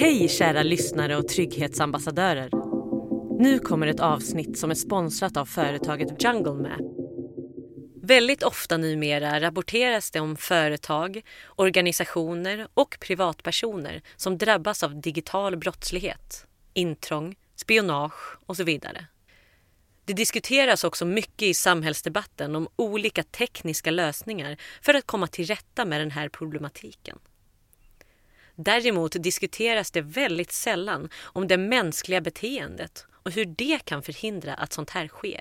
Hej kära lyssnare och trygghetsambassadörer. Nu kommer ett avsnitt som är sponsrat av företaget Jungle Map. Väldigt ofta numera rapporteras det om företag, organisationer och privatpersoner som drabbas av digital brottslighet, intrång, spionage och så vidare. Det diskuteras också mycket i samhällsdebatten om olika tekniska lösningar för att komma till rätta med den här problematiken. Däremot diskuteras det väldigt sällan om det mänskliga beteendet och hur det kan förhindra att sånt här sker.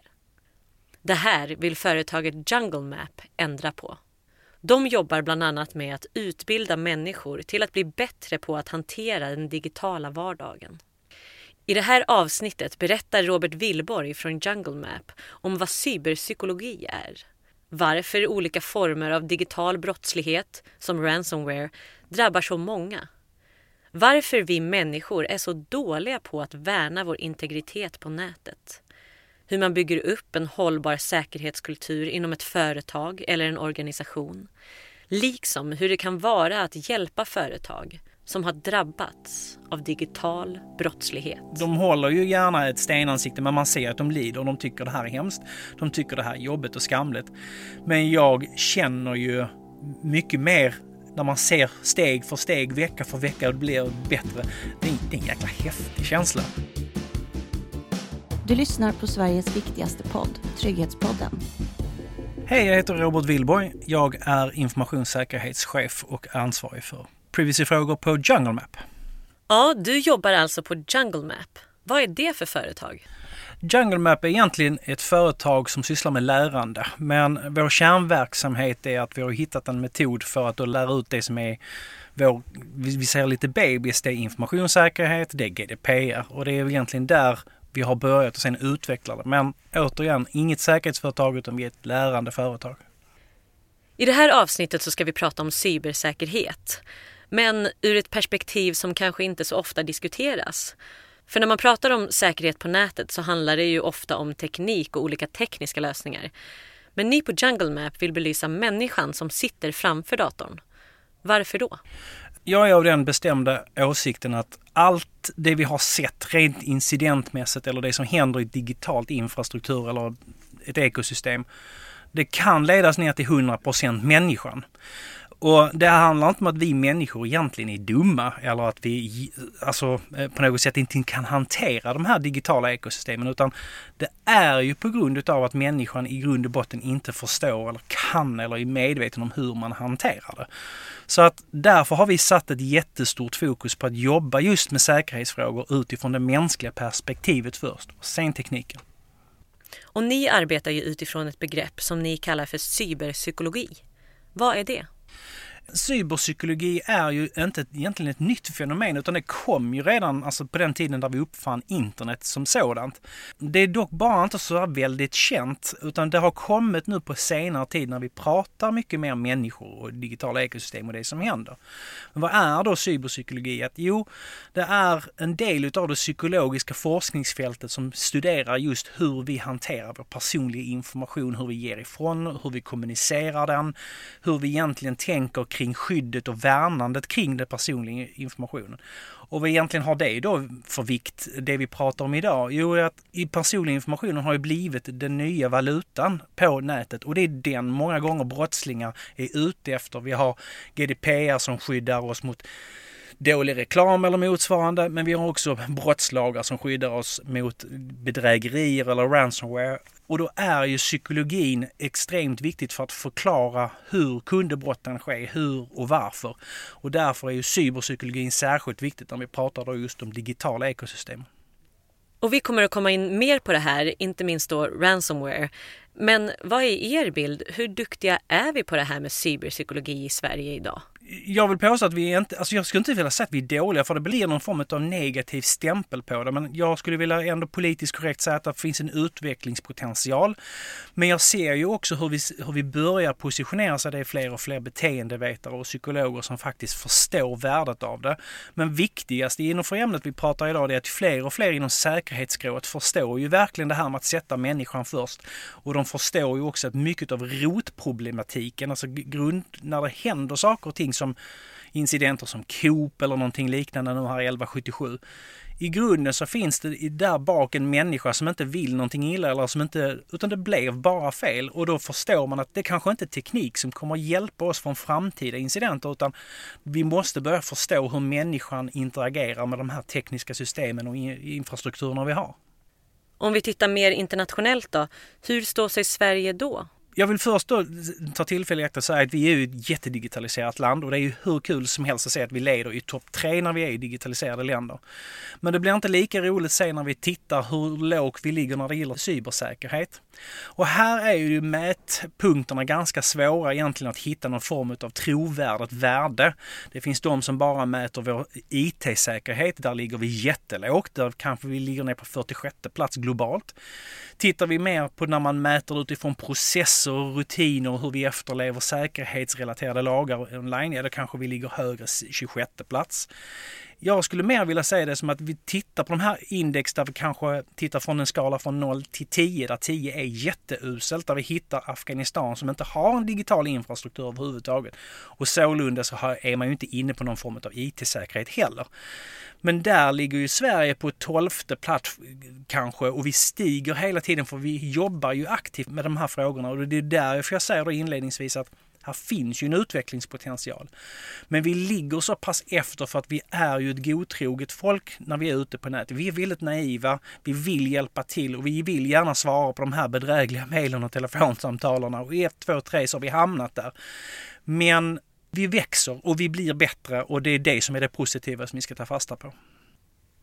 Det här vill företaget Jungle Map ändra på. De jobbar bland annat med att utbilda människor till att bli bättre på att hantera den digitala vardagen. I det här avsnittet berättar Robert Willborg från Jungle Map om vad cyberpsykologi är, varför olika former av digital brottslighet, som ransomware, drabbar så många, varför vi människor är så dåliga på att värna vår integritet på nätet, hur man bygger upp en hållbar säkerhetskultur inom ett företag eller en organisation, liksom hur det kan vara att hjälpa företag som har drabbats av digital brottslighet. De håller ju gärna ett stenansikte men man ser att de lider och de tycker det här är hemskt. De tycker det här är jobbigt och skamligt. Men jag känner ju mycket mer när man ser steg för steg, vecka för vecka och det blir bättre. Det är, det är en jäkla häftig känsla. Du lyssnar på Sveriges viktigaste podd, Trygghetspodden. Hej, jag heter Robert Willborg. Jag är informationssäkerhetschef och ansvarig för privacyfrågor på Jungle Map. Ja, du jobbar alltså på Jungle Map. Vad är det för företag? Jungle Map är egentligen ett företag som sysslar med lärande. Men vår kärnverksamhet är att vi har hittat en metod för att lära ut det som är vår, vi säger lite babys, det är informationssäkerhet, det är GDPR och det är egentligen där vi har börjat och sen utveckla det. Men återigen, inget säkerhetsföretag utan vi är ett lärande företag. I det här avsnittet så ska vi prata om cybersäkerhet. Men ur ett perspektiv som kanske inte så ofta diskuteras. För när man pratar om säkerhet på nätet så handlar det ju ofta om teknik och olika tekniska lösningar. Men ni på Jungle Map vill belysa människan som sitter framför datorn. Varför då? Jag är av den bestämda åsikten att allt det vi har sett rent incidentmässigt eller det som händer i digitalt infrastruktur eller ett ekosystem, det kan ledas ner till 100% människan. Och det handlar inte om att vi människor egentligen är dumma eller att vi alltså, eh, på något sätt inte kan hantera de här digitala ekosystemen utan det är ju på grund av att människan i grund och botten inte förstår eller kan eller är medveten om hur man hanterar det. Så att därför har vi satt ett jättestort fokus på att jobba just med säkerhetsfrågor utifrån det mänskliga perspektivet först och sen tekniken. Och ni arbetar ju utifrån ett begrepp som ni kallar för cyberpsykologi. Vad är det? Cyberpsykologi är ju inte egentligen ett nytt fenomen utan det kom ju redan alltså på den tiden där vi uppfann internet som sådant. Det är dock bara inte så väldigt känt utan det har kommit nu på senare tid när vi pratar mycket mer människor och digitala ekosystem och det som händer. Men vad är då cyberpsykologi? Att, jo, det är en del utav det psykologiska forskningsfältet som studerar just hur vi hanterar vår personliga information, hur vi ger ifrån, hur vi kommunicerar den, hur vi egentligen tänker kring skyddet och värnandet kring den personliga informationen. Och vad egentligen har det då för vikt, det vi pratar om idag? Jo, att personlig informationen har ju blivit den nya valutan på nätet och det är den många gånger brottslingar är ute efter. Vi har GDPR som skyddar oss mot dålig reklam eller motsvarande, men vi har också brottslagar som skyddar oss mot bedrägerier eller ransomware. Och då är ju psykologin extremt viktigt för att förklara hur kunde brotten ske, hur och varför. Och därför är ju cyberpsykologin särskilt viktigt när vi pratar då just om digitala ekosystem. Och vi kommer att komma in mer på det här, inte minst då ransomware. Men vad är er bild? Hur duktiga är vi på det här med cyberpsykologi i Sverige idag? Jag vill påstå att vi är inte, alltså jag skulle inte vilja säga att vi är dåliga för det blir någon form av negativ stämpel på det. Men jag skulle vilja ändå politiskt korrekt säga att det finns en utvecklingspotential. Men jag ser ju också hur vi, hur vi börjar positionera sig. Det är fler och fler beteendevetare och psykologer som faktiskt förstår värdet av det. Men viktigast inom för ämnet vi pratar idag är att fler och fler inom säkerhetsskrået förstår ju verkligen det här med att sätta människan först. Och de förstår ju också att mycket av rotproblematiken, alltså grund, när det händer saker och ting som incidenter som Coop eller någonting liknande nu här 1177 i grunden så finns det där bak en människa som inte vill någonting illa eller som inte, utan det blev bara fel och då förstår man att det kanske inte är teknik som kommer hjälpa oss från framtida incidenter utan vi måste börja förstå hur människan interagerar med de här tekniska systemen och infrastrukturerna vi har. Om vi tittar mer internationellt då, hur står sig Sverige då? Jag vill först då ta tillfället i akt att säga att vi är ju ett jättedigitaliserat land och det är ju hur kul som helst att se att vi leder i topp tre när vi är i digitaliserade länder. Men det blir inte lika roligt att se när vi tittar hur lågt vi ligger när det gäller cybersäkerhet. Och här är ju mätpunkterna ganska svåra egentligen att hitta någon form av trovärdigt värde. Det finns de som bara mäter vår IT-säkerhet. Där ligger vi jättelågt. Där kanske vi ligger ner på 46 plats globalt. Tittar vi mer på när man mäter utifrån processer och rutiner och hur vi efterlever säkerhetsrelaterade lagar online, ja då kanske vi ligger högre 26 plats. Jag skulle mer vilja säga det som att vi tittar på de här index där vi kanske tittar från en skala från 0 till 10 där 10 är jätteuselt. Där vi hittar Afghanistan som inte har en digital infrastruktur överhuvudtaget. Och sålunda så är man ju inte inne på någon form av IT-säkerhet heller. Men där ligger ju Sverige på tolfte plats kanske och vi stiger hela tiden för vi jobbar ju aktivt med de här frågorna och det är därför jag säger då inledningsvis att här finns ju en utvecklingspotential. Men vi ligger så pass efter för att vi är ju ett godtroget folk när vi är ute på nätet. Vi är väldigt naiva, vi vill hjälpa till och vi vill gärna svara på de här bedrägliga mejlen och telefonsamtalen och i ett, två, tre så har vi hamnat där. Men vi växer och vi blir bättre och det är det som är det positiva som vi ska ta fasta på.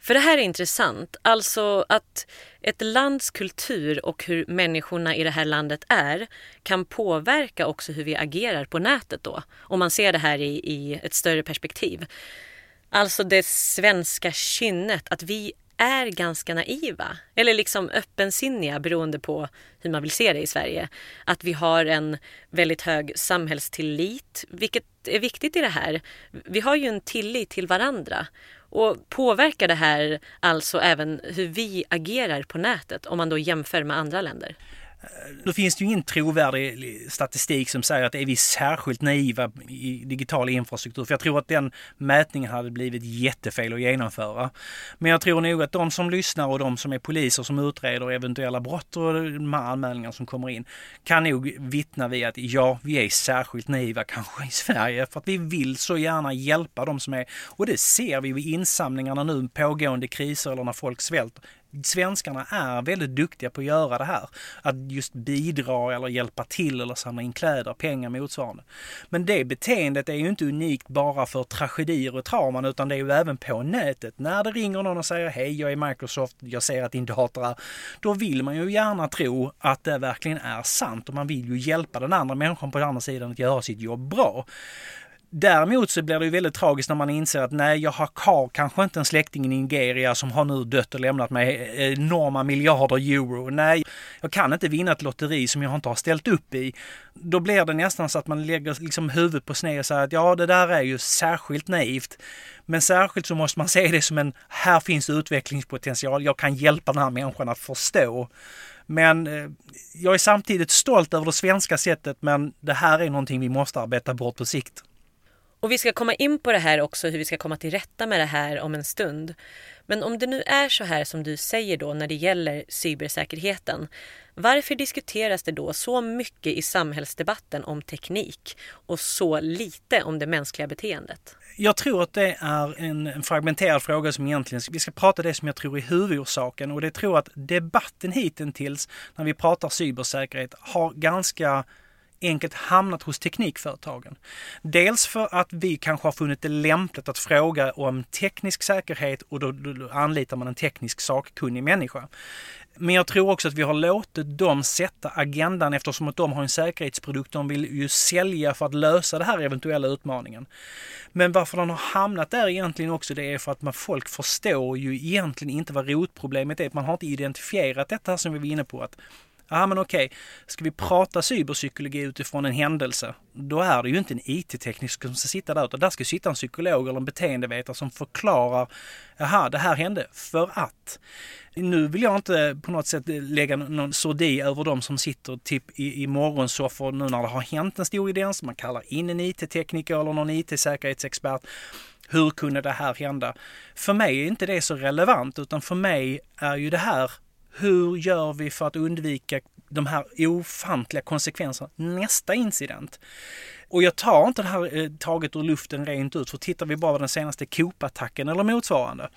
För det här är intressant, alltså att ett lands kultur och hur människorna i det här landet är kan påverka också hur vi agerar på nätet då. Om man ser det här i, i ett större perspektiv. Alltså det svenska kynnet, att vi är ganska naiva eller liksom öppensinniga beroende på hur man vill se det i Sverige. Att vi har en väldigt hög samhällstillit, vilket är viktigt i det här. Vi har ju en tillit till varandra och påverkar det här alltså även hur vi agerar på nätet om man då jämför med andra länder? Då finns det ju ingen trovärdig statistik som säger att är vi särskilt naiva i digital infrastruktur. För jag tror att den mätningen hade blivit jättefel att genomföra. Men jag tror nog att de som lyssnar och de som är poliser som utreder eventuella brott och de här anmälningarna som kommer in kan nog vittna vid att ja, vi är särskilt naiva kanske i Sverige för att vi vill så gärna hjälpa de som är och det ser vi i insamlingarna nu, pågående kriser eller när folk svälter svenskarna är väldigt duktiga på att göra det här. Att just bidra eller hjälpa till eller samla in kläder, pengar motsvarande. Men det beteendet är ju inte unikt bara för tragedier och trauman utan det är ju även på nätet. När det ringer någon och säger hej jag är Microsoft, jag ser att din dator är... Då vill man ju gärna tro att det verkligen är sant och man vill ju hjälpa den andra människan på den andra sidan att göra sitt jobb bra. Däremot så blir det ju väldigt tragiskt när man inser att nej, jag har kanske inte en släkting i Nigeria som har nu dött och lämnat mig eh, enorma miljarder euro. Nej, jag kan inte vinna ett lotteri som jag inte har ställt upp i. Då blir det nästan så att man lägger liksom huvudet på sned och säger att ja, det där är ju särskilt naivt. Men särskilt så måste man se det som en, här finns utvecklingspotential, jag kan hjälpa den här människan att förstå. Men eh, jag är samtidigt stolt över det svenska sättet, men det här är någonting vi måste arbeta bort på sikt. Och vi ska komma in på det här också, hur vi ska komma till rätta med det här om en stund. Men om det nu är så här som du säger då när det gäller cybersäkerheten, varför diskuteras det då så mycket i samhällsdebatten om teknik och så lite om det mänskliga beteendet? Jag tror att det är en fragmenterad fråga som egentligen, vi ska prata det som jag tror är huvudorsaken och det tror att debatten hittills när vi pratar cybersäkerhet har ganska enkelt hamnat hos teknikföretagen. Dels för att vi kanske har funnit det lämpligt att fråga om teknisk säkerhet och då, då anlitar man en teknisk sakkunnig människa. Men jag tror också att vi har låtit dem sätta agendan eftersom att de har en säkerhetsprodukt de vill ju sälja för att lösa den här eventuella utmaningen. Men varför de har hamnat där egentligen också det är för att man, folk förstår ju egentligen inte vad rotproblemet är. Man har inte identifierat detta som vi var inne på. att Ja men okej, ska vi prata cyberpsykologi utifrån en händelse, då är det ju inte en IT-tekniker som ska sitta där, utan där ska sitta en psykolog eller en beteendevetare som förklarar, jaha, det här hände för att. Nu vill jag inte på något sätt lägga någon sordi över de som sitter typ i, i morgonsoffor nu när det har hänt en stor idé, man kallar in en IT-tekniker eller någon IT-säkerhetsexpert. Hur kunde det här hända? För mig är inte det så relevant, utan för mig är ju det här hur gör vi för att undvika de här ofantliga konsekvenserna nästa incident? Och jag tar inte det här eh, taget ur luften rent ut, för tittar vi bara på den senaste Coop-attacken eller motsvarande,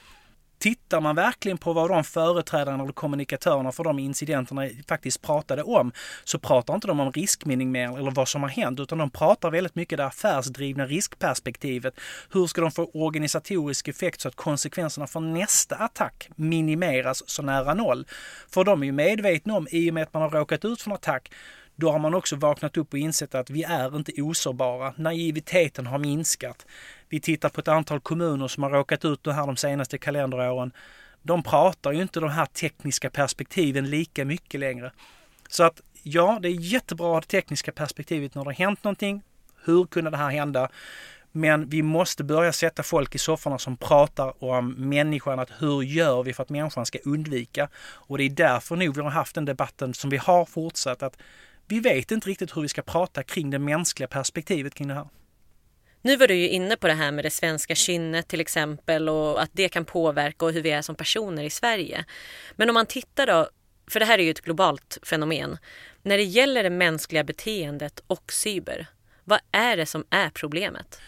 Tittar man verkligen på vad de företrädarna eller kommunikatörerna för de incidenterna faktiskt pratade om så pratar inte de om riskminimering eller vad som har hänt utan de pratar väldigt mycket det affärsdrivna riskperspektivet. Hur ska de få organisatorisk effekt så att konsekvenserna för nästa attack minimeras så nära noll? För de är ju medvetna om, i och med att man har råkat ut för en attack, då har man också vaknat upp och insett att vi är inte osårbara. Naiviteten har minskat. Vi tittar på ett antal kommuner som har råkat ut det här de senaste kalenderåren. De pratar ju inte de här tekniska perspektiven lika mycket längre. Så att ja, det är jättebra att det tekniska perspektivet när det har hänt någonting. Hur kunde det här hända? Men vi måste börja sätta folk i sofforna som pratar om människan, att hur gör vi för att människan ska undvika? Och det är därför nog vi har haft den debatten som vi har fortsatt, att vi vet inte riktigt hur vi ska prata kring det mänskliga perspektivet kring det här. Nu var du ju inne på det här med det svenska kynnet till exempel och att det kan påverka och hur vi är som personer i Sverige. Men om man tittar då, för det här är ju ett globalt fenomen. När det gäller det mänskliga beteendet och cyber, vad är det som är problemet?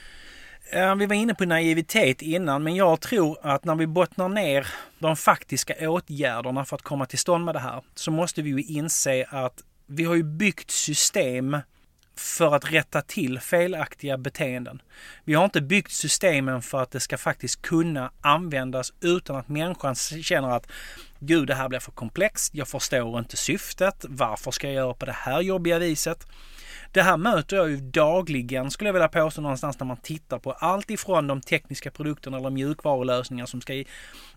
Vi var inne på naivitet innan, men jag tror att när vi bottnar ner de faktiska åtgärderna för att komma till stånd med det här, så måste vi ju inse att vi har ju byggt system för att rätta till felaktiga beteenden. Vi har inte byggt systemen för att det ska faktiskt kunna användas utan att människan känner att Gud, det här blir för komplext. Jag förstår inte syftet. Varför ska jag göra på det här jobbiga viset? Det här möter jag ju dagligen skulle jag vilja påstå någonstans när man tittar på allt ifrån de tekniska produkterna eller mjukvarulösningar som ska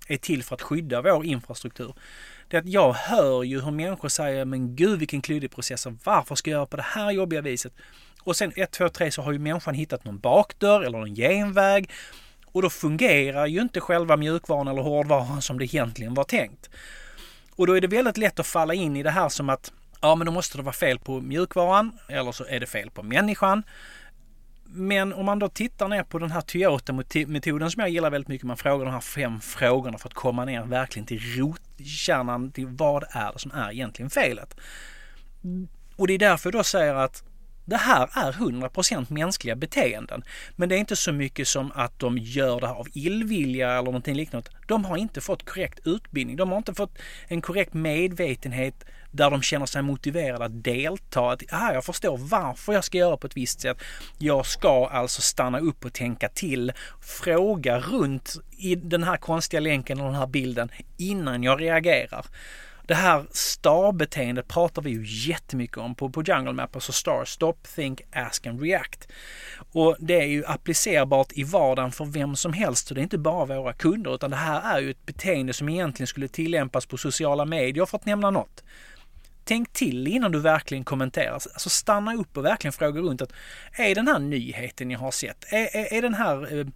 är till för att skydda vår infrastruktur det är att jag hör ju hur människor säger men gud vilken klyddig process och varför ska jag göra på det här jobbiga viset? Och sen 1, 2, 3 så har ju människan hittat någon bakdörr eller någon genväg och då fungerar ju inte själva mjukvaran eller hårdvaran som det egentligen var tänkt. Och då är det väldigt lätt att falla in i det här som att ja men då måste det vara fel på mjukvaran eller så är det fel på människan. Men om man då tittar ner på den här Toyota-metoden som jag gillar väldigt mycket. Man frågar de här fem frågorna för att komma ner verkligen till rotkärnan till vad är det som är egentligen felet. Och det är därför jag då säger att det här är 100% mänskliga beteenden. Men det är inte så mycket som att de gör det här av illvilja eller någonting liknande. De har inte fått korrekt utbildning. De har inte fått en korrekt medvetenhet där de känner sig motiverade att delta. Att ah, jag förstår varför jag ska göra på ett visst sätt. Jag ska alltså stanna upp och tänka till, fråga runt i den här konstiga länken och den här bilden innan jag reagerar. Det här starbeteendet pratar vi ju jättemycket om på, på Jungle Map, alltså STAR, Stop, Think, Ask and React. Och det är ju applicerbart i vardagen för vem som helst, så det är inte bara våra kunder, utan det här är ju ett beteende som egentligen skulle tillämpas på sociala medier för att nämna något. Tänk till innan du verkligen kommenterar. Alltså stanna upp och verkligen fråga runt att är den här nyheten jag har sett, är, är, är den här eh,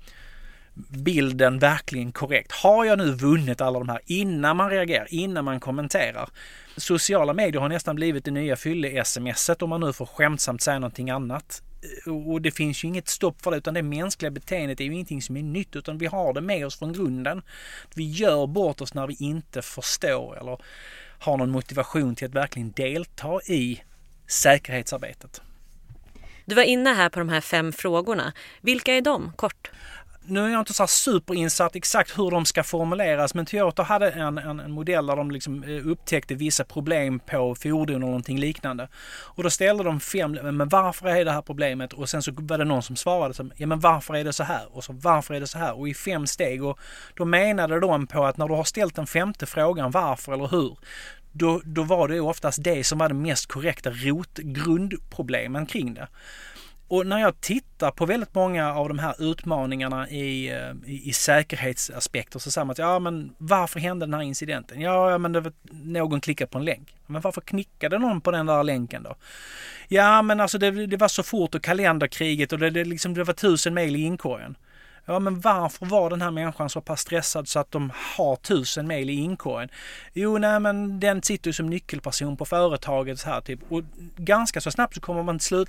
bilden verkligen korrekt? Har jag nu vunnit alla de här innan man reagerar, innan man kommenterar? Sociala medier har nästan blivit det nya fylle-smset om man nu får skämtsamt säga någonting annat. Eh, och det finns ju inget stopp för det utan det mänskliga beteendet är ju ingenting som är nytt utan vi har det med oss från grunden. Vi gör bort oss när vi inte förstår eller har någon motivation till att verkligen delta i säkerhetsarbetet. Du var inne här på de här fem frågorna. Vilka är de, kort? Nu är jag inte så superinsatt exakt hur de ska formuleras men Toyota hade en, en, en modell där de liksom eh, upptäckte vissa problem på fordon och någonting liknande. Och då ställde de fem, men varför är det här problemet? Och sen så var det någon som svarade som, ja men varför är det så här? Och så varför är det så här? Och i fem steg. Och då menade de på att när du har ställt den femte frågan varför eller hur, då, då var det oftast det som var det mest korrekta rotgrundproblemen kring det. Och när jag tittar på väldigt många av de här utmaningarna i, eh, i, i säkerhetsaspekter så säger man att ja men varför hände den här incidenten? Ja, men det var, någon klickade på en länk. Men varför knickade någon på den där länken då? Ja men alltså det, det var så fort och kalenderkriget och det, det, liksom, det var tusen mejl i inkorgen. Ja, men varför var den här människan så pass stressad så att de har tusen mejl i inkorgen? Jo, nej, men den sitter ju som nyckelperson på företaget så här typ. Och ganska så snabbt så kommer man slut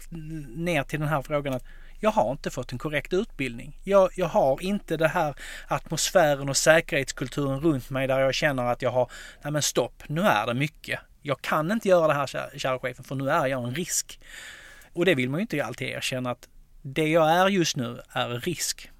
ner till den här frågan att jag har inte fått en korrekt utbildning. Jag, jag har inte det här atmosfären och säkerhetskulturen runt mig där jag känner att jag har, nej men stopp, nu är det mycket. Jag kan inte göra det här kära chefen för nu är jag en risk. Och det vill man ju inte alltid erkänna att det jag är just nu är risk.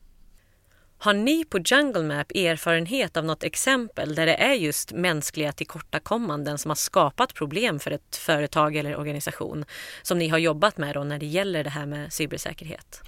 Har ni på Jungle Map erfarenhet av något exempel där det är just mänskliga tillkortakommanden som har skapat problem för ett företag eller organisation som ni har jobbat med då när det gäller det här med cybersäkerhet?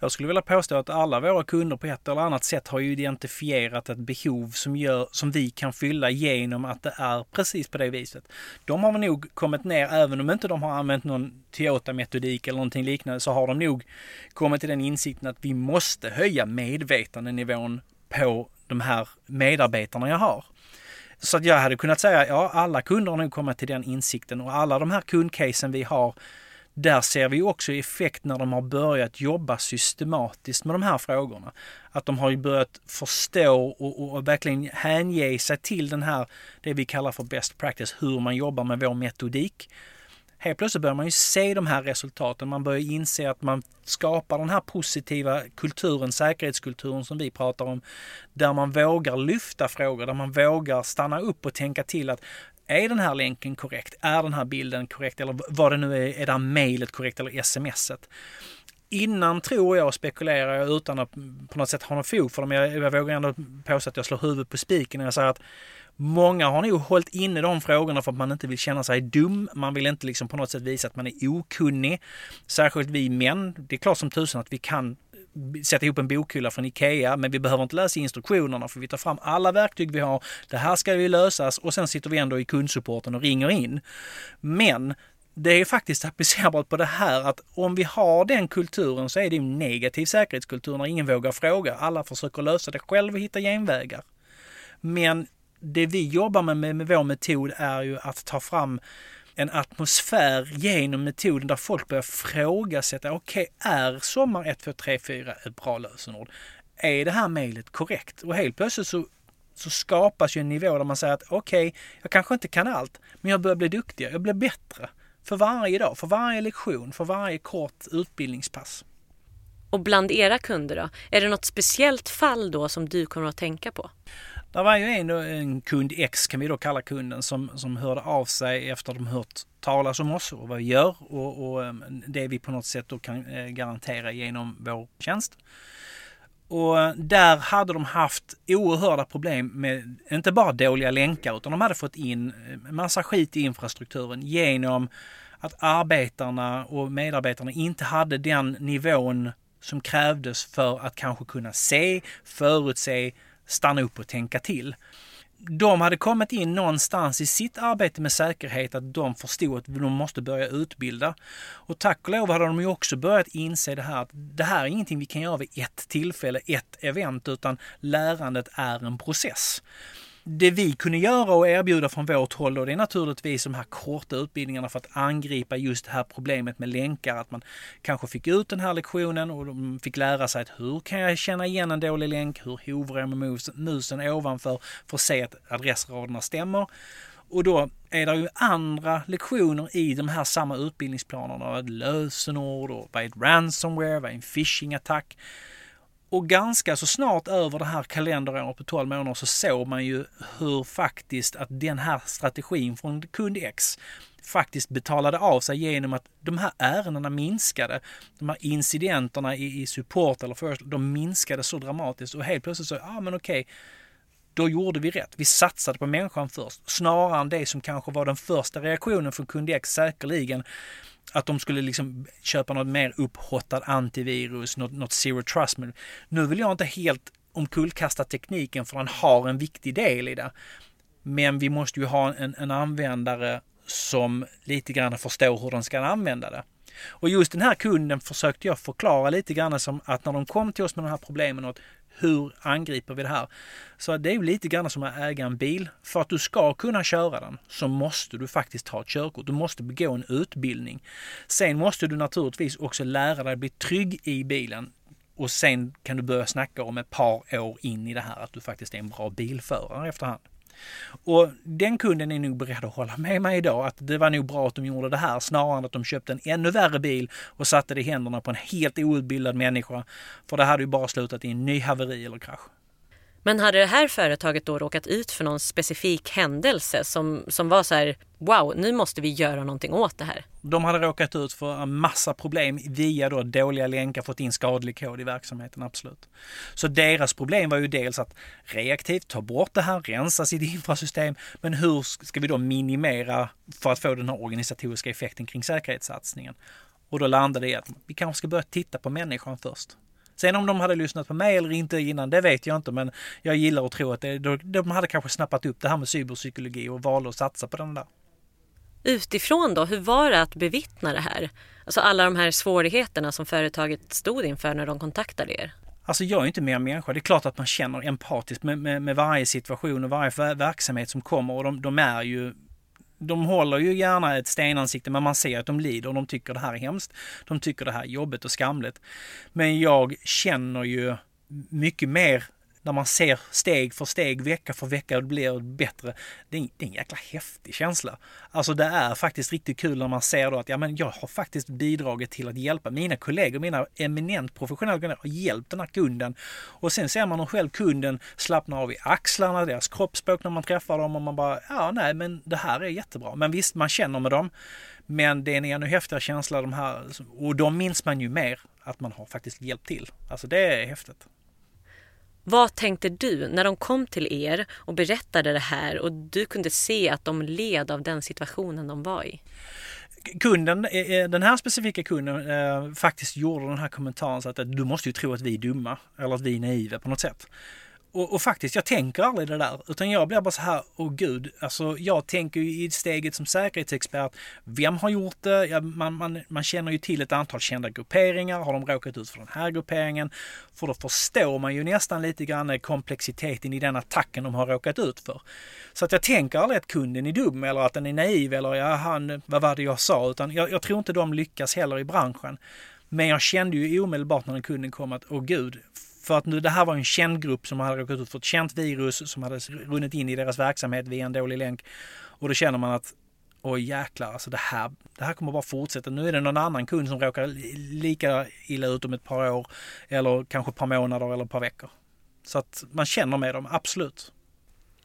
Jag skulle vilja påstå att alla våra kunder på ett eller annat sätt har ju identifierat ett behov som, gör, som vi kan fylla genom att det är precis på det viset. De har nog kommit ner, även om inte de har använt någon Toyota-metodik eller någonting liknande, så har de nog kommit till den insikten att vi måste höja medvetandet lönenivån på de här medarbetarna jag har. Så att jag hade kunnat säga, ja alla kunder har nog kommit till den insikten och alla de här kundcasen vi har där ser vi också effekt när de har börjat jobba systematiskt med de här frågorna. Att de har börjat förstå och, och, verkligen hänge sig till den här, det vi kallar för best practice, hur man jobbar med vår metodik. Helt plötsligt börjar man ju se de här resultaten. Man börjar inse att man skapar den här positiva kulturen, säkerhetskulturen som vi pratar om, där man vågar lyfta frågor, där man vågar stanna upp och tänka till att är den här länken korrekt? Är den här bilden korrekt? Eller vad det nu är, är det här mejlet korrekt eller smset? Innan tror jag, spekulerar jag utan att på något sätt ha någon fog för det, men jag, jag vågar ändå påstå att jag slår huvudet på spiken när jag säger att Många har nog hållit inne de frågorna för att man inte vill känna sig dum. Man vill inte liksom på något sätt visa att man är okunnig. Särskilt vi män. Det är klart som tusan att vi kan sätta ihop en bokhylla från IKEA men vi behöver inte läsa instruktionerna för vi tar fram alla verktyg vi har. Det här ska ju lösas och sen sitter vi ändå i kundsupporten och ringer in. Men det är faktiskt applicerbart på det här att om vi har den kulturen så är det en negativ säkerhetskultur när ingen vågar fråga. Alla försöker lösa det själv och hitta genvägar. Men det vi jobbar med, med, med vår metod är ju att ta fram en atmosfär genom metoden där folk börjar frågasätta, okej, okay, är sommar 1, 2, 3, 4 ett bra lösenord? Är det här mejlet korrekt? Och helt plötsligt så, så skapas ju en nivå där man säger att okej, okay, jag kanske inte kan allt, men jag börjar bli duktigare, jag blir bättre. För varje dag, för varje lektion, för varje kort utbildningspass. Och bland era kunder då? Är det något speciellt fall då som du kommer att tänka på? Det var ju en, en kund X kan vi då kalla kunden som, som hörde av sig efter att de hört talas om oss och vad vi gör och, och ehm, det vi på något sätt då kan eh, garantera genom vår tjänst. Och eh, där hade de haft oerhörda problem med inte bara dåliga länkar utan de hade fått in eh, massa skit i infrastrukturen genom att arbetarna och medarbetarna inte hade den nivån som krävdes för att kanske kunna se, förutse stanna upp och tänka till. De hade kommit in någonstans i sitt arbete med säkerhet att de förstod att de måste börja utbilda. Och tack och lov hade de ju också börjat inse det här att det här är ingenting vi kan göra vid ett tillfälle, ett event, utan lärandet är en process det vi kunde göra och erbjuda från vårt håll då, det är naturligtvis de här korta utbildningarna för att angripa just det här problemet med länkar. Att man kanske fick ut den här lektionen och de fick lära sig att hur kan jag känna igen en dålig länk? Hur hovrar jag med musen ovanför för att se att adressraderna stämmer? Och då är det ju andra lektioner i de här samma utbildningsplanerna. Lösenord och vad är ett ransomware? Vad är en phishing-attack? Och ganska så snart över det här kalenderåret på 12 månader så såg man ju hur faktiskt att den här strategin från kund X faktiskt betalade av sig genom att de här ärendena minskade. De här incidenterna i, i support eller first, de minskade så dramatiskt och helt plötsligt så, ja ah, men okej, då gjorde vi rätt. Vi satsade på människan först, snarare än det som kanske var den första reaktionen från kund X säkerligen att de skulle liksom köpa något mer upphottat antivirus, något, något zero trust. Men nu vill jag inte helt omkullkasta tekniken för den har en viktig del i det. Men vi måste ju ha en, en användare som lite grann förstår hur den ska använda det. Och just den här kunden försökte jag förklara lite grann som att när de kom till oss med de här problemen och hur angriper vi det här? Så det är ju lite grann som att äga en bil. För att du ska kunna köra den så måste du faktiskt ta ett körkort. Du måste begå en utbildning. Sen måste du naturligtvis också lära dig att bli trygg i bilen. Och sen kan du börja snacka om ett par år in i det här att du faktiskt är en bra bilförare efterhand. Och den kunden är nog beredd att hålla med mig idag att det var nog bra att de gjorde det här snarare än att de köpte en ännu värre bil och satte det i händerna på en helt outbildad människa. För det hade ju bara slutat i en ny haveri eller krasch. Men hade det här företaget då råkat ut för någon specifik händelse som, som var så här, wow, nu måste vi göra någonting åt det här? De hade råkat ut för en massa problem via då dåliga länkar, fått in skadlig kod i verksamheten, absolut. Så deras problem var ju dels att reaktivt ta bort det här, rensa sitt infrasystem, men hur ska vi då minimera för att få den här organisatoriska effekten kring säkerhetssatsningen? Och då landade det i att vi kanske ska börja titta på människan först. Sen om de hade lyssnat på mig eller inte innan, det vet jag inte. Men jag gillar att tro att det, de hade kanske snappat upp det här med cyberpsykologi och valde att satsa på den där. Utifrån då, hur var det att bevittna det här? Alltså alla de här svårigheterna som företaget stod inför när de kontaktade er? Alltså jag är inte mer människa. Det är klart att man känner empatiskt med, med, med varje situation och varje verksamhet som kommer och de, de är ju de håller ju gärna ett stenansikte men man ser att de lider och de tycker det här är hemskt. De tycker det här är jobbigt och skamligt. Men jag känner ju mycket mer när man ser steg för steg, vecka för vecka, det blir bättre. Det är, det är en jäkla häftig känsla. Alltså det är faktiskt riktigt kul när man ser då att ja, men jag har faktiskt bidragit till att hjälpa mina kollegor, mina eminent professionella kunder har hjälpt den här kunden. Och sen ser man hur själv kunden slappnar av i axlarna, deras kroppsspråk när man träffar dem och man bara, ja nej men det här är jättebra. Men visst, man känner med dem. Men det är en ännu häftigare känsla de här, och de minns man ju mer att man har faktiskt hjälpt till. Alltså det är häftigt. Vad tänkte du när de kom till er och berättade det här och du kunde se att de led av den situationen de var i? kunden, eh, eh, den här specifika kunden eh, faktiskt gjorde den här kommentaren så att eh, du måste ju tro att vi är dumma eller att vi är naiva på något sätt. Och, och, faktiskt, jag tänker aldrig det där. Utan jag blir bara så här, åh gud. Alltså jag tänker ju i steget som säkerhetsexpert, vem har gjort det? Ja, man, man, man känner ju till ett antal kända grupperingar. Har de råkat ut för den här grupperingen? För då förstår man ju nästan lite grann komplexiteten i den attacken de har råkat ut för. Så att jag tänker aldrig att kunden är dum eller att den är naiv eller ja, han, vad var det jag sa? Utan jag, jag tror inte de lyckas heller i branschen. Men jag kände ju omedelbart när den kunden kom att, åh gud, för att nu, det här var en känd grupp som hade råkat ut för ett känt virus som hade runnit in i deras verksamhet via en dålig länk. Och då känner man att oj jäklar, alltså det här, det här kommer bara fortsätta. Nu är det någon annan kund som råkar lika illa ut om ett par år eller kanske ett par månader eller ett par veckor. Så att man känner med dem, absolut.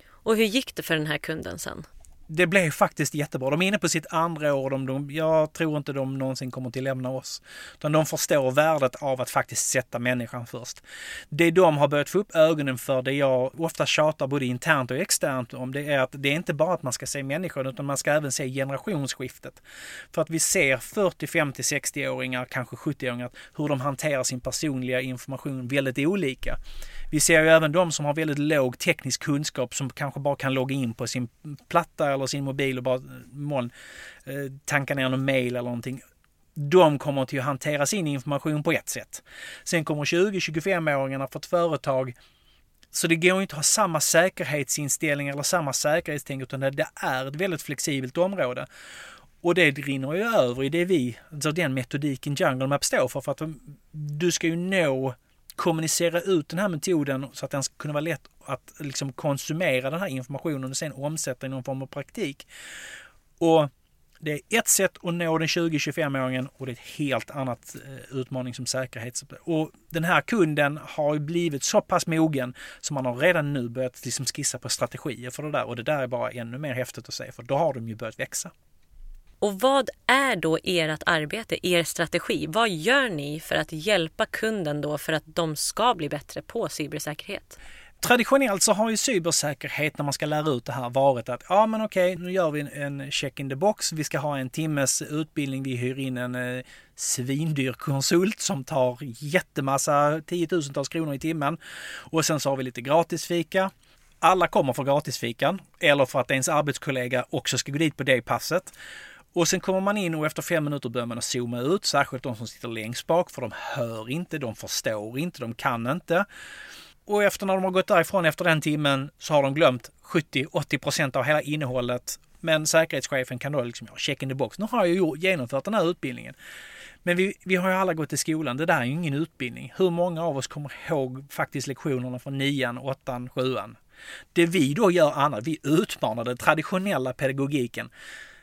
Och hur gick det för den här kunden sen? Det blev faktiskt jättebra. De är inne på sitt andra år. De, de, jag tror inte de någonsin kommer till lämna oss. Utan de förstår värdet av att faktiskt sätta människan först. Det de har börjat få upp ögonen för, det jag ofta tjatar både internt och externt om, det är att det är inte bara att man ska se människan utan man ska även se generationsskiftet. För att vi ser 40, 50, 60-åringar, kanske 70-åringar, hur de hanterar sin personliga information väldigt olika. Vi ser ju även de som har väldigt låg teknisk kunskap som kanske bara kan logga in på sin platta eller sin mobil och bara moln, eh, tanka ner någon mail eller någonting. De kommer till att hantera sin information på ett sätt. Sen kommer 20-25-åringarna för ett företag så det går inte att ha samma säkerhetsinställning eller samma säkerhetstänk utan det är ett väldigt flexibelt område. Och det rinner ju över i det vi, alltså den metodiken Jungle Map står för. För att du ska ju nå kommunicera ut den här metoden så att den ska kunna vara lätt att liksom konsumera den här informationen och sen omsätta i någon form av praktik. Och det är ett sätt att nå den 20-25-åringen och det är ett helt annat eh, utmaning som säkerhet. Och den här kunden har ju blivit så pass mogen så man har redan nu börjat liksom skissa på strategier för det där och det där är bara ännu mer häftigt att se för då har de ju börjat växa. Och vad är då ert arbete, er strategi? Vad gör ni för att hjälpa kunden då för att de ska bli bättre på cybersäkerhet? Traditionellt så har ju cybersäkerhet när man ska lära ut det här varit att ja men okej, nu gör vi en check in the box. Vi ska ha en timmes utbildning. Vi hyr in en eh, svindyr konsult som tar jättemassa tiotusentals kronor i timmen. Och sen så har vi lite gratisfika. Alla kommer för gratisfikan eller för att ens arbetskollega också ska gå dit på det passet. Och sen kommer man in och efter fem minuter börjar man att zooma ut, särskilt de som sitter längst bak, för de hör inte, de förstår inte, de kan inte. Och efter när de har gått därifrån efter den timmen så har de glömt 70-80% av hela innehållet. Men säkerhetschefen kan då liksom, göra check in the box. Nu har jag ju genomfört den här utbildningen. Men vi, vi har ju alla gått i skolan. Det där är ju ingen utbildning. Hur många av oss kommer ihåg faktiskt lektionerna från nian, åttan, sjuan? Det vi då gör annat, vi utmanar den traditionella pedagogiken.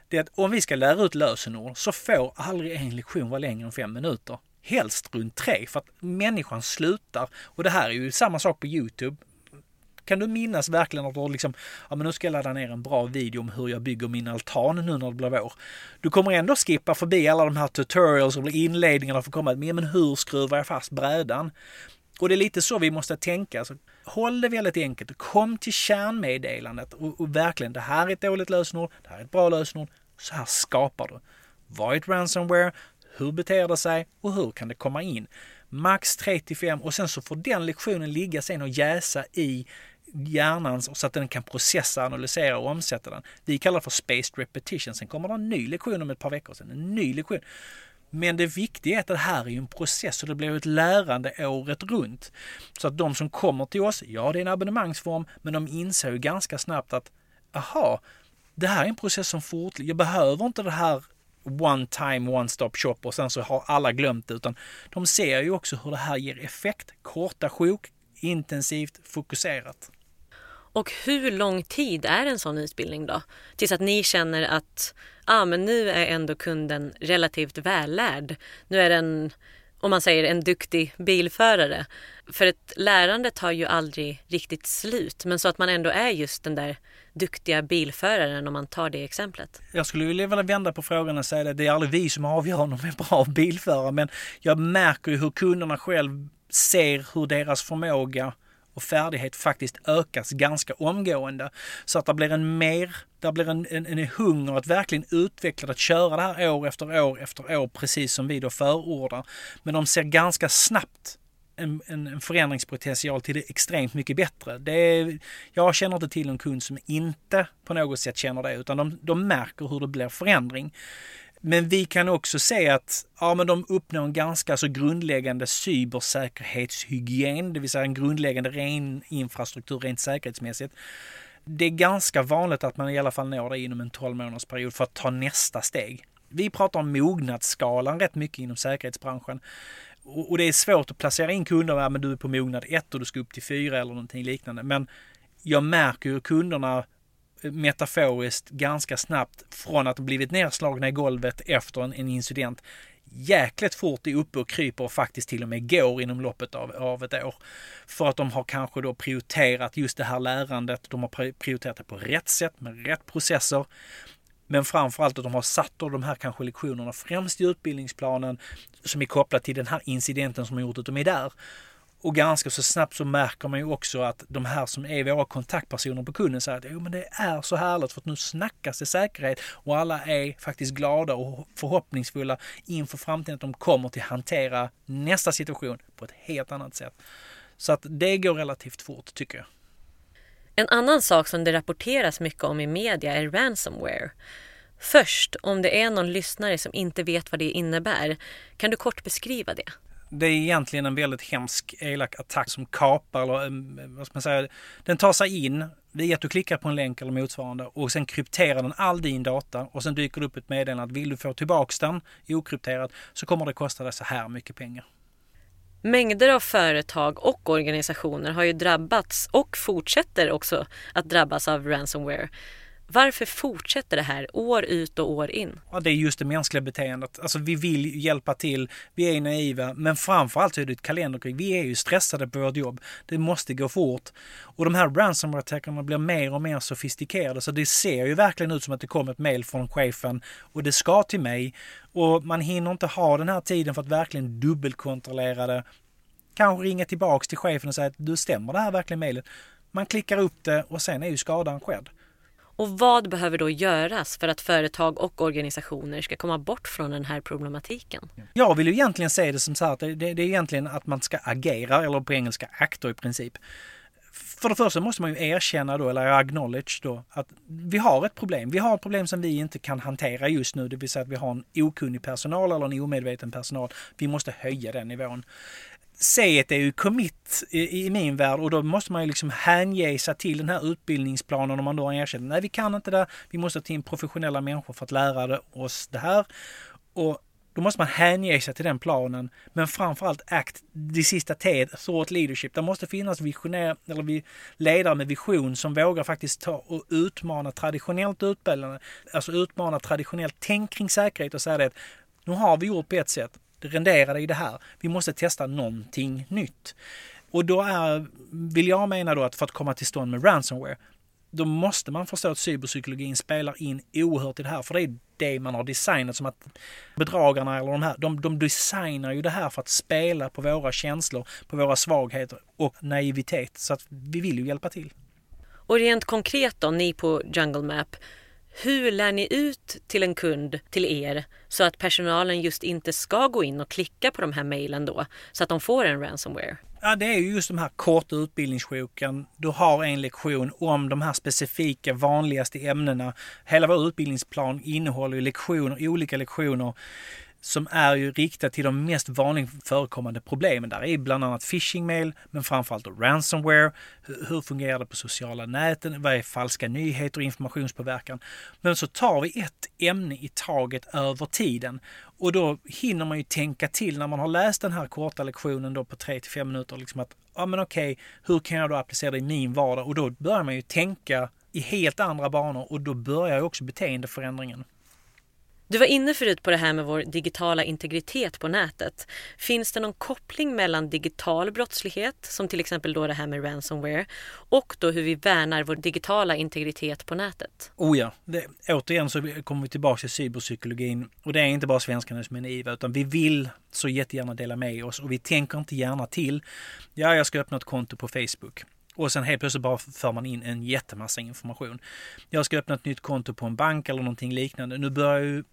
Det är att om vi ska lära ut lösenord så får aldrig en lektion vara längre än fem minuter. Helst runt tre för att människan slutar. Och det här är ju samma sak på Youtube. Kan du minnas verkligen att du liksom, ja men nu ska jag ladda ner en bra video om hur jag bygger min altan nu när det blir vår. Du kommer ändå skippa förbi alla de här tutorials och inledningarna för att komma men hur skruvar jag fast brädan? Och det är lite så vi måste tänka. Så håll det väldigt enkelt och kom till kärnmeddelandet och, och verkligen, det här är ett dåligt lösenord, det här är ett bra lösenord. Så här skapar du. Vad är ett ransomware? Hur beter det sig och hur kan det komma in? Max 3 till 5 och sen så får den lektionen ligga sen och jäsa i hjärnan så att den kan processa, analysera och omsätta den. Vi kallar det för spaced repetition. Sen kommer det en ny lektion om ett par veckor sen, en ny lektion. Men det viktiga är att det här är en process och det blir ett lärande året runt. Så att de som kommer till oss, ja det är en abonnemangsform, men de inser ju ganska snabbt att aha, det här är en process som fortlöper. Jag behöver inte det här one time, one stop shop och sen så har alla glömt det. Utan de ser ju också hur det här ger effekt. Korta sjok, intensivt, fokuserat. Och hur lång tid är en sån utbildning då? Tills att ni känner att ah, men nu är ändå kunden relativt vällärd. Nu är den, om man säger en duktig bilförare. För ett lärande tar ju aldrig riktigt slut. Men så att man ändå är just den där duktiga bilföraren om man tar det exemplet. Jag skulle vilja vända på frågan och säga att det är aldrig vi som avgör om de är bra bilförare. Men jag märker ju hur kunderna själv ser hur deras förmåga och färdighet faktiskt ökas ganska omgående. Så att det blir en mer, det blir en, en, en hunger att verkligen utveckla att köra det här år efter år efter år precis som vi då förordar. Men de ser ganska snabbt en, en, en förändringspotential till det extremt mycket bättre. Det är, jag känner inte till en kund som inte på något sätt känner det utan de, de märker hur det blir förändring. Men vi kan också se att ja, men de uppnår en ganska så grundläggande cybersäkerhetshygien, det vill säga en grundläggande ren infrastruktur rent säkerhetsmässigt. Det är ganska vanligt att man i alla fall når det inom en 12 månadersperiod för att ta nästa steg. Vi pratar om mognadsskalan rätt mycket inom säkerhetsbranschen. Och det är svårt att placera in kunder, men du är på mognad 1 och du ska upp till 4 eller någonting liknande. Men jag märker hur kunderna metaforiskt ganska snabbt från att ha blivit nedslagna i golvet efter en, en incident jäkligt fort är uppe och kryper och faktiskt till och med går inom loppet av, av ett år. För att de har kanske då prioriterat just det här lärandet. De har prioriterat det på rätt sätt med rätt processer. Men framförallt att de har satt de här kanske lektionerna främst i utbildningsplanen som är kopplat till den här incidenten som har gjort att de är där. Och ganska så snabbt så märker man ju också att de här som är våra kontaktpersoner på kunden säger att jo, men det är så härligt för att nu snackas det säkerhet och alla är faktiskt glada och förhoppningsfulla inför framtiden att de kommer till hantera nästa situation på ett helt annat sätt. Så att det går relativt fort tycker jag. En annan sak som det rapporteras mycket om i media är ransomware. Först, om det är någon lyssnare som inte vet vad det innebär, kan du kort beskriva det? Det är egentligen en väldigt hemsk elak attack som kapar, eller eh, vad ska man säga, den tar sig in via att du klickar på en länk eller motsvarande och sen krypterar den all din data och sen dyker det upp ett meddelande att vill du få tillbaks den okrypterat så kommer det kosta dig så här mycket pengar. Mängder av företag och organisationer har ju drabbats och fortsätter också att drabbas av ransomware. Varför fortsätter det här år ut och år in? Ja, det är just det mänskliga beteendet. Alltså vi vill hjälpa till, vi är naiva, men framförallt är det ett kalenderkrig. Vi är ju stressade på vårt jobb. Det måste gå fort. Och de här ransomware-attackerna blir mer och mer sofistikerade, så det ser ju verkligen ut som att det kom ett mail från chefen och det ska till mig. Och man hinner inte ha den här tiden för att verkligen dubbelkontrollera det. Kanske ringa tillbaks till chefen och säga att du stämmer det här verkligen mejlet? Man klickar upp det och sen är ju skadan skedd. Och vad behöver då göras för att företag och organisationer ska komma bort från den här problematiken? Jag vill ju egentligen se det som så här att det, det, är egentligen att man ska agera, eller på engelska actor i princip. För det första måste man ju erkänna då, eller acknowledge då, att vi har ett problem. Vi har ett problem som vi inte kan hantera just nu, det vill säga att vi har en okunnig personal eller en omedveten personal. Vi måste höja den nivån. C är ju commit i, i, min värld och då måste man ju liksom hänge sig till den här utbildningsplanen om man då har erkänt nej vi kan inte det, vi måste ta in professionella människor för att lära oss det här. Och då måste man hänge sig till den planen. Men framförallt ACT, det sista T, thought leadership. Det måste finnas visionär, eller vi, ledare med vision som vågar faktiskt ta och utmana traditionellt utbildande, alltså utmana traditionellt tänk kring säkerhet och säga det att nu har vi gjort på ett sätt, det renderade i det här. Vi måste testa någonting nytt. Och då är, vill jag mena då att för att komma till stånd med ransomware, då måste man förstå att cyberpsykologin spelar in oerhört i det här. För det är det man har designat som att bedragarna eller de här, de, de designar ju det här för att spela på våra känslor, på våra svagheter och naivitet. Så att vi vill ju hjälpa till. Och rent konkret då, ni på Jungle Map, hur lär ni ut till en kund till er så att personalen just inte ska gå in och klicka på de här mejlen då så att de får en ransomware? Ja, det är ju just de här korta utbildningssjoken. Du har en lektion om de här specifika vanligaste ämnena. Hela vår utbildningsplan innehåller ju lektioner, olika lektioner som är ju riktat till de mest vanligt förekommande problemen. Där är bland annat phishing-mail, men framförallt ransomware. Hur fungerar det på sociala näten? Vad är falska nyheter och informationspåverkan? Men så tar vi ett ämne i taget över tiden och då hinner man ju tänka till när man har läst den här korta lektionen då på 3 till 5 minuter. Liksom att, ja men okej, hur kan jag då applicera det i min vardag? Och då börjar man ju tänka i helt andra banor och då börjar ju också beteendeförändringen. Du var inne förut på det här med vår digitala integritet på nätet. Finns det någon koppling mellan digital brottslighet, som till exempel då det här med ransomware, och då hur vi värnar vår digitala integritet på nätet? Oh ja, det, återigen så kommer vi tillbaka till cyberpsykologin och det är inte bara svenskarna som är naiva utan vi vill så jättegärna dela med oss och vi tänker inte gärna till. Ja, jag ska öppna ett konto på Facebook. Och sen helt plötsligt bara för man in en jättemassa information. Jag ska öppna ett nytt konto på en bank eller någonting liknande. Nu börjar ju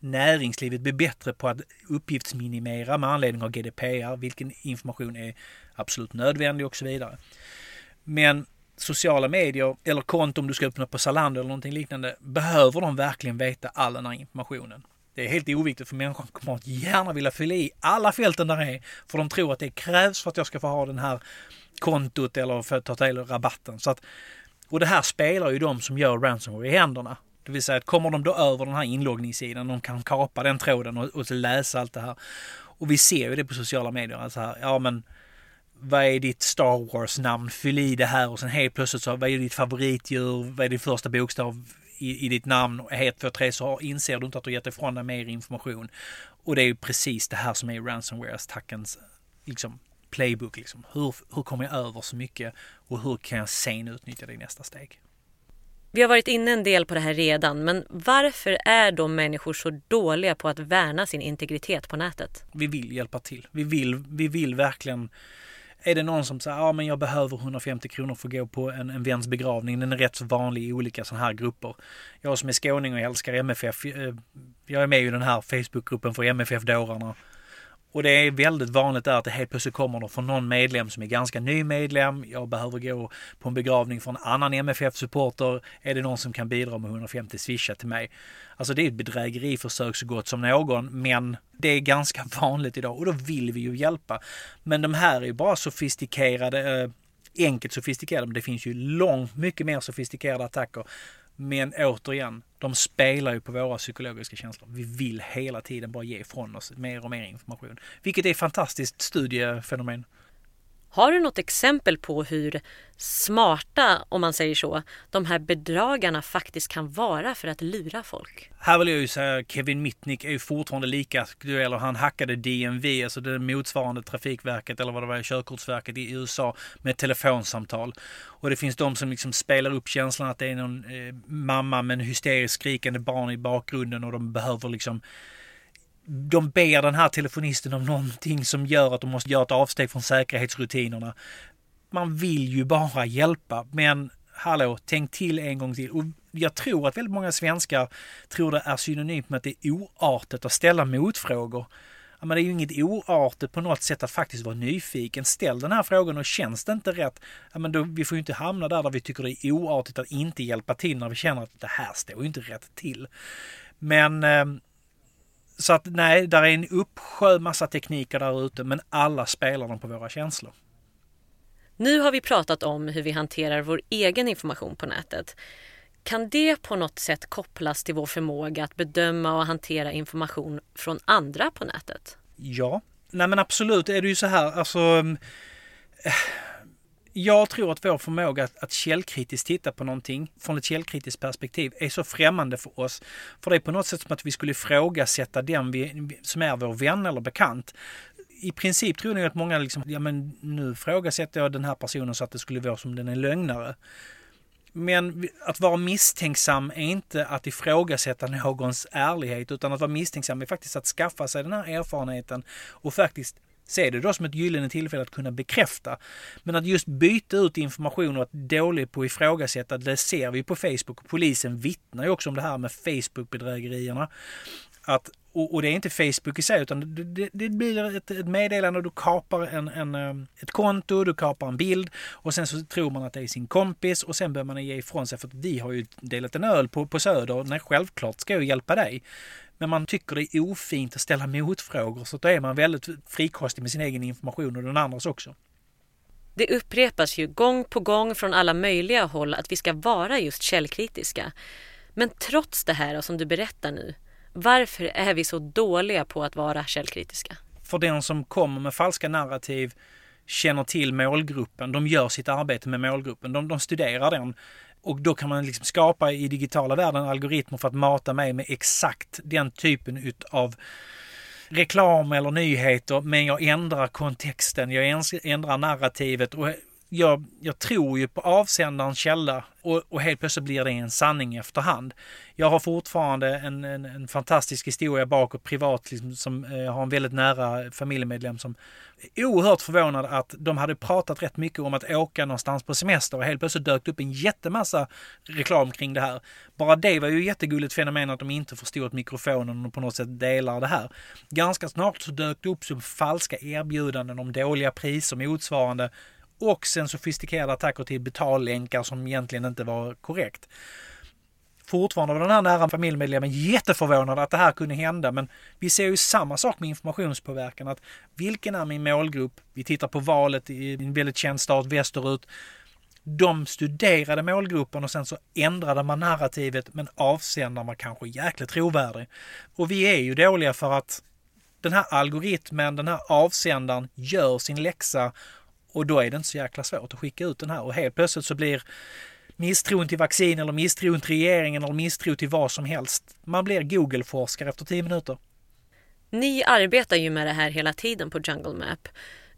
näringslivet blir bättre på att uppgiftsminimera med anledning av GDPR, vilken information är absolut nödvändig och så vidare. Men sociala medier eller konton du ska öppna på Zalando eller någonting liknande, behöver de verkligen veta all den här informationen? Det är helt oviktigt för människan kommer att gärna vilja fylla i alla fälten där är, för de tror att det krävs för att jag ska få ha den här kontot eller för att ta del av rabatten. Så att, och det här spelar ju de som gör ransomware i händerna. Det vill säga att kommer de då över den här inloggningssidan, de kan kapa den tråden och, och läsa allt det här. Och vi ser ju det på sociala medier, alltså här, ja men vad är ditt Star Wars-namn? Fyll i det här och sen helt plötsligt så, vad är ditt favoritdjur? Vad är din första bokstav i, i ditt namn? Och ett, två, tre så inser du inte att du gett ifrån dig mer information. Och det är ju precis det här som är ransomware-attackens liksom, playbook. Liksom. Hur, hur kommer jag över så mycket och hur kan jag sen utnyttja det i nästa steg? Vi har varit inne en del på det här redan, men varför är då människor så dåliga på att värna sin integritet på nätet? Vi vill hjälpa till. Vi vill, vi vill verkligen är det någon som säger ja men jag behöver 150 kronor för att gå på en, en väns begravning. Den är rätt så vanlig i olika sådana här grupper. Jag som är skåning och älskar MFF. Eh, jag är med i den här Facebookgruppen för MFF-dårarna. Och det är väldigt vanligt där att det helt plötsligt kommer från någon medlem som är ganska ny medlem. Jag behöver gå på en begravning från en annan MFF-supporter. Är det någon som kan bidra med 150 swisha till mig? Alltså det är ett bedrägeriförsök så gott som någon, men det är ganska vanligt idag och då vill vi ju hjälpa. Men de här är ju bara sofistikerade, eh, enkelt sofistikerade, men det finns ju långt mycket mer sofistikerade attacker men återigen, de spelar ju på våra psykologiska känslor. Vi vill hela tiden bara ge ifrån oss mer och mer information. Vilket är ett fantastiskt studiefenomen. Har du något exempel på hur smarta, om man säger så, de här bedragarna faktiskt kan vara för att lura folk? Här vill jag ju säga Kevin Mitnick är ju fortfarande lika aktuell och han hackade DMV, alltså det motsvarande Trafikverket eller vad det var, Körkortsverket i USA med telefonsamtal. Och det finns de som liksom spelar upp känslan att det är någon eh, mamma med en hysteriskt skrikande barn i bakgrunden och de behöver liksom de ber den här telefonisten om någonting som gör att de måste göra ett avsteg från säkerhetsrutinerna. Man vill ju bara hjälpa, men hallå, tänk till en gång till. Och jag tror att väldigt många svenskar tror det är synonymt med att det är oartigt att ställa motfrågor. Ja, men det är ju inget oartigt på något sätt att faktiskt vara nyfiken. Ställ den här frågan och känns det inte rätt, ja, men då, vi får ju inte hamna där, där vi tycker det är oartigt att inte hjälpa till när vi känner att det här står ju inte rätt till. Men eh, så att nej, där är en uppsjö massa tekniker där ute, men alla spelar dem på våra känslor. Nu har vi pratat om hur vi hanterar vår egen information på nätet. Kan det på något sätt kopplas till vår förmåga att bedöma och hantera information från andra på nätet? Ja, nej men absolut är det ju så här, alltså eh, jag tror att vår förmåga att, att källkritiskt titta på någonting från ett källkritiskt perspektiv är så främmande för oss. För det är på något sätt som att vi skulle ifrågasätta den vi, som är vår vän eller bekant. I princip tror jag att många liksom, ja men nu ifrågasätter jag den här personen så att det skulle vara som den är lögnare. Men att vara misstänksam är inte att ifrågasätta någons ärlighet utan att vara misstänksam är faktiskt att skaffa sig den här erfarenheten och faktiskt se det då som ett gyllene tillfälle att kunna bekräfta. Men att just byta ut information och att dålig på att ifrågasätta, det ser vi på Facebook. Polisen vittnar ju också om det här med Facebook-bedrägerierna. Att, och, och, det är inte Facebook i sig utan det, det, det blir ett, ett meddelande, du kapar en, en, eh, ett konto, du kapar en bild och sen så tror man att det är sin kompis och sen börjar man ge ifrån sig för att vi har ju delat en öl på, på Söder. Nej, självklart ska jag hjälpa dig. Men man tycker det är ofint att ställa motfrågor så då är man väldigt frikostig med sin egen information och den andras också. Det upprepas ju gång på gång från alla möjliga håll att vi ska vara just källkritiska. Men trots det här som du berättar nu, varför är vi så dåliga på att vara källkritiska? För den som kommer med falska narrativ känner till målgruppen, de gör sitt arbete med målgruppen, de, de studerar den. Och då kan man liksom skapa i digitala världen algoritmer för att mata mig med exakt den typen av reklam eller nyheter men jag ändrar kontexten, jag ändrar narrativet och jag, jag tror ju på avsändarens källa och, och helt plötsligt blir det en sanning efterhand. Jag har fortfarande en, en, en fantastisk historia bakåt privat liksom, som eh, har en väldigt nära familjemedlem som är oerhört förvånad att de hade pratat rätt mycket om att åka någonstans på semester och helt plötsligt dök upp en jättemassa reklam kring det här. Bara det var ju jättegulligt fenomen att de inte förstod att mikrofonen och på något sätt delar det här. Ganska snart så dök det upp som falska erbjudanden om dåliga priser motsvarande och sen sofistikerade attacker till betallänkar som egentligen inte var korrekt. Fortfarande var den här nära familjemedlemmen jätteförvånad att det här kunde hända men vi ser ju samma sak med informationspåverkan. Att vilken är min målgrupp? Vi tittar på valet i en väldigt känd stad västerut. De studerade målgruppen och sen så ändrade man narrativet men avsändaren var kanske jäkligt trovärdig. Och vi är ju dåliga för att den här algoritmen, den här avsändaren gör sin läxa och då är det inte så jäkla svårt att skicka ut den här och helt plötsligt så blir misstron till vaccin eller misstron till regeringen eller misstro till vad som helst. Man blir Google-forskare efter tio minuter. Ni arbetar ju med det här hela tiden på Jungle Map.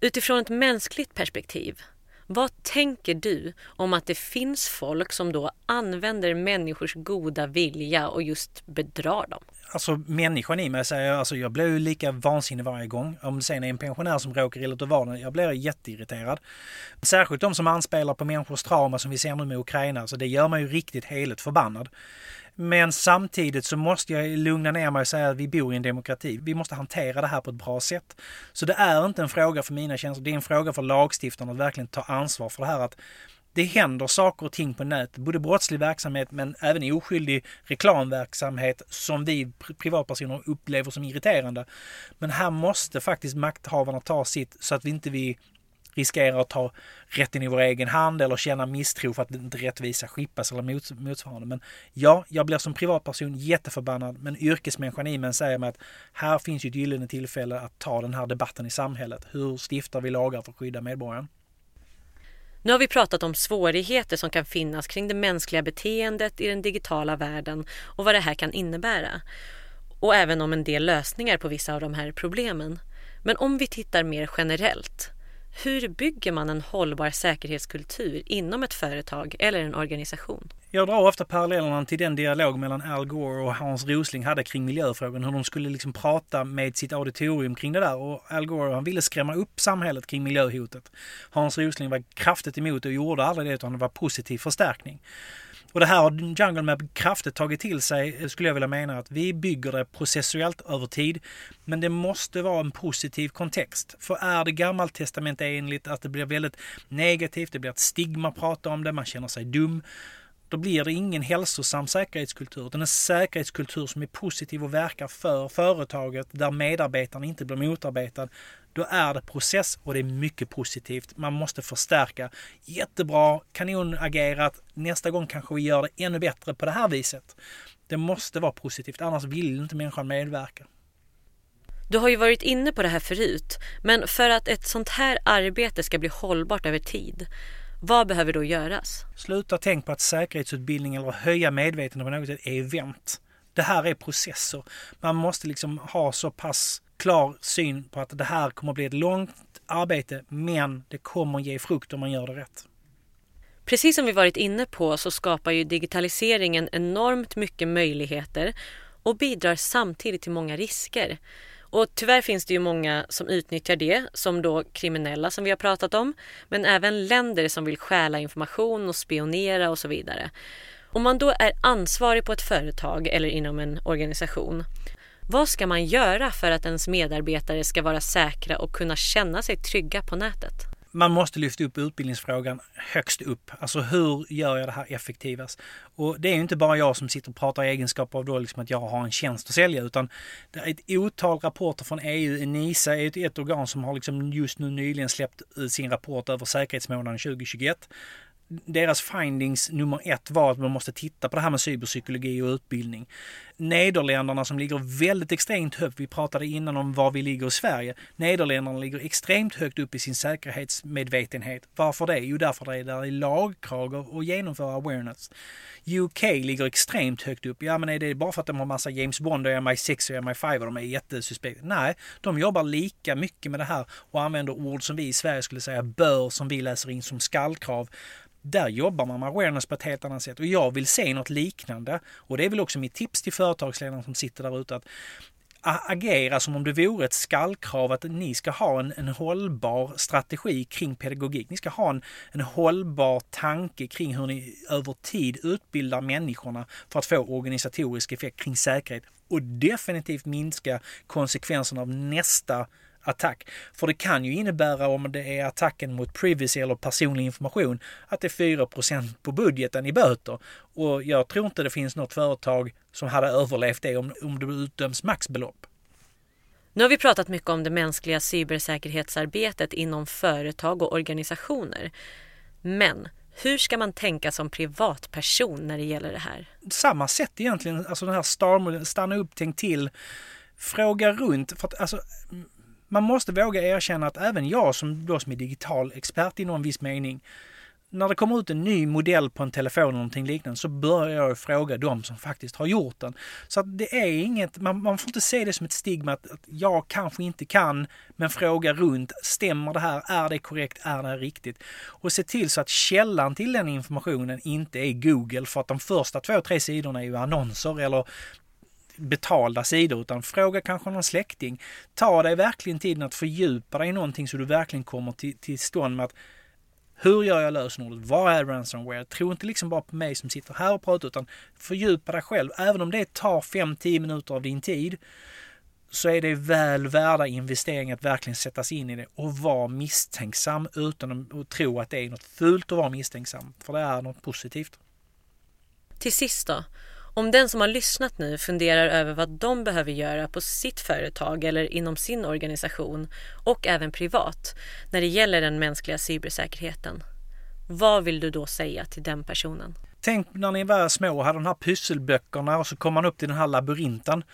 Utifrån ett mänskligt perspektiv, vad tänker du om att det finns folk som då använder människors goda vilja och just bedrar dem? alltså människan i mig säger, alltså jag blir ju lika vansinnig varje gång. Om det sen är en pensionär som råkar illa ut vara jag blir jätteirriterad. Särskilt de som anspelar på människors trauma som vi ser nu med Ukraina, så det gör mig ju riktigt heligt förbannad. Men samtidigt så måste jag lugna ner mig och säga att vi bor i en demokrati. Vi måste hantera det här på ett bra sätt. Så det är inte en fråga för mina känslor, det är en fråga för lagstiftarna att verkligen ta ansvar för det här. att det händer saker och ting på nätet, både brottslig verksamhet men även oskyldig reklamverksamhet som vi privatpersoner upplever som irriterande. Men här måste faktiskt makthavarna ta sitt så att vi inte vi riskerar att ta rätten i vår egen hand eller känna misstro för att inte rättvisa skippas eller motsvarande. Men ja, jag blir som privatperson jätteförbannad men yrkesmänniskan i mig säger mig att här finns ju ett gyllene tillfälle att ta den här debatten i samhället. Hur stiftar vi lagar för att skydda medborgaren? Nu har vi pratat om svårigheter som kan finnas kring det mänskliga beteendet i den digitala världen och vad det här kan innebära. Och även om en del lösningar på vissa av de här problemen. Men om vi tittar mer generellt, hur bygger man en hållbar säkerhetskultur inom ett företag eller en organisation? Jag drar ofta parallellerna till den dialog mellan Al Gore och Hans Rosling hade kring miljöfrågan. Hur de skulle liksom prata med sitt auditorium kring det där. Och Al Gore han ville skrämma upp samhället kring miljöhotet. Hans Rosling var kraftigt emot och gjorde aldrig det utan det var positiv förstärkning. Och det här har Jungle Map kraftigt tagit till sig, eh, skulle jag vilja mena, att vi bygger det processuellt över tid. Men det måste vara en positiv kontext. För är det gammaltestamentenligt att det blir väldigt negativt, det blir ett stigma att prata om det, man känner sig dum då blir det ingen hälsosam säkerhetskultur. Utan en säkerhetskultur som är positiv och verkar för företaget där medarbetarna inte blir motarbetad. Då är det process och det är mycket positivt. Man måste förstärka. Jättebra, kanonagerat. Nästa gång kanske vi gör det ännu bättre på det här viset. Det måste vara positivt, annars vill inte människan medverka. Du har ju varit inne på det här förut, men för att ett sånt här arbete ska bli hållbart över tid, vad behöver då göras? Sluta tänk på att säkerhetsutbildning eller höja medvetenheten på något sätt är event. Det här är processer. Man måste liksom ha så pass klar syn på att det här kommer att bli ett långt arbete men det kommer ge frukt om man gör det rätt. Precis som vi varit inne på så skapar ju digitaliseringen enormt mycket möjligheter och bidrar samtidigt till många risker. Och tyvärr finns det ju många som utnyttjar det, som då kriminella som vi har pratat om, men även länder som vill stjäla information och spionera och så vidare. Om man då är ansvarig på ett företag eller inom en organisation, vad ska man göra för att ens medarbetare ska vara säkra och kunna känna sig trygga på nätet? man måste lyfta upp utbildningsfrågan högst upp. Alltså hur gör jag det här effektivast? Och det är ju inte bara jag som sitter och pratar i egenskap av då liksom att jag har en tjänst att sälja utan det är ett otal rapporter från EU. Enisa är ett, ett organ som har liksom just nu nyligen släppt eh, sin rapport över säkerhetsmånaden 2021 deras findings nummer ett var att man måste titta på det här med cyberpsykologi och utbildning. Nederländerna som ligger väldigt extremt högt, vi pratade innan om var vi ligger i Sverige. Nederländerna ligger extremt högt upp i sin säkerhetsmedvetenhet. Varför det? Jo, därför det är där är lagkrav och genomföra awareness. UK ligger extremt högt upp. Ja, men är det bara för att de har massa James Bond och MI6 och MI5 och de är jättesuspekta? Nej, de jobbar lika mycket med det här och använder ord som vi i Sverige skulle säga bör, som vi läser in som skallkrav. Där jobbar man med awareness på ett helt annat sätt och jag vill se något liknande. Och det är väl också mitt tips till företagsledaren som sitter där ute att agera som om det vore ett skallkrav att ni ska ha en, en hållbar strategi kring pedagogik. Ni ska ha en, en hållbar tanke kring hur ni över tid utbildar människorna för att få organisatorisk effekt kring säkerhet och definitivt minska konsekvenserna av nästa attack. För det kan ju innebära om det är attacken mot privacy eller personlig information att det är 4 på budgeten i böter. Och jag tror inte det finns något företag som hade överlevt det om, om det utdöms maxbelopp. Nu har vi pratat mycket om det mänskliga cybersäkerhetsarbetet inom företag och organisationer. Men hur ska man tänka som privatperson när det gäller det här? Samma sätt egentligen, alltså den här star stanna upp, tänk till, fråga runt. För att, alltså, man måste våga erkänna att även jag som då som är digital expert i någon viss mening, när det kommer ut en ny modell på en telefon eller någonting liknande så börjar jag fråga dem som faktiskt har gjort den. Så att det är inget, man, man får inte se det som ett stigma att, att, jag kanske inte kan, men fråga runt. Stämmer det här? Är det korrekt? Är det riktigt? Och se till så att källan till den informationen inte är Google för att de första två, tre sidorna är ju annonser eller betalda sidor utan fråga kanske någon släkting. Ta dig verkligen tiden att fördjupa dig i någonting så du verkligen kommer till, till stånd med att hur gör jag lösenordet? Vad är ransomware? Tro inte liksom bara på mig som sitter här och pratar utan fördjupa dig själv. Även om det tar 5-10 minuter av din tid så är det väl värda investeringar att verkligen sätta sig in i det och vara misstänksam utan att tro att det är något fult att vara misstänksam. För det är något positivt. Till sist då, om den som har lyssnat nu funderar över vad de behöver göra på sitt företag eller inom sin organisation och även privat när det gäller den mänskliga cybersäkerheten. Vad vill du då säga till den personen? Tänk när ni var små och hade de här pysselböckerna och så kom man upp till den här labyrinten.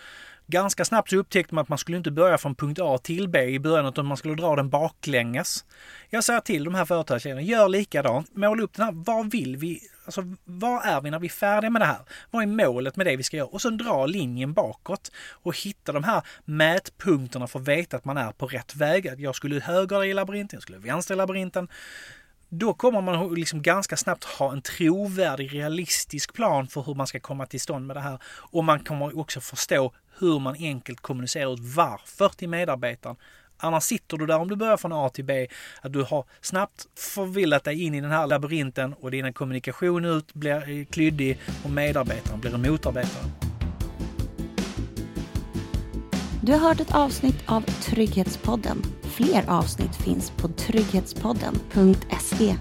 Ganska snabbt så upptäckte man att man skulle inte börja från punkt A till B i början utan man skulle dra den baklänges. Jag säger till de här företagsledarna, gör likadant. Måla upp den här, vad vill vi? Alltså, vad är vi när vi är färdiga med det här? Vad är målet med det vi ska göra? Och sen dra linjen bakåt och hitta de här mätpunkterna för att veta att man är på rätt väg. Att jag skulle höger i labyrinten, jag skulle vänster i labyrinten. Då kommer man liksom ganska snabbt ha en trovärdig, realistisk plan för hur man ska komma till stånd med det här. Och man kommer också förstå hur man enkelt kommunicerar ut varför till medarbetaren. Annars sitter du där om du börjar från A till B, att du har snabbt förvillat dig in i den här labyrinten och din kommunikation ut blir eh, klyddig och medarbetaren blir en motarbetare. Du har hört ett avsnitt av Trygghetspodden. Fler avsnitt finns på trygghetspodden.se.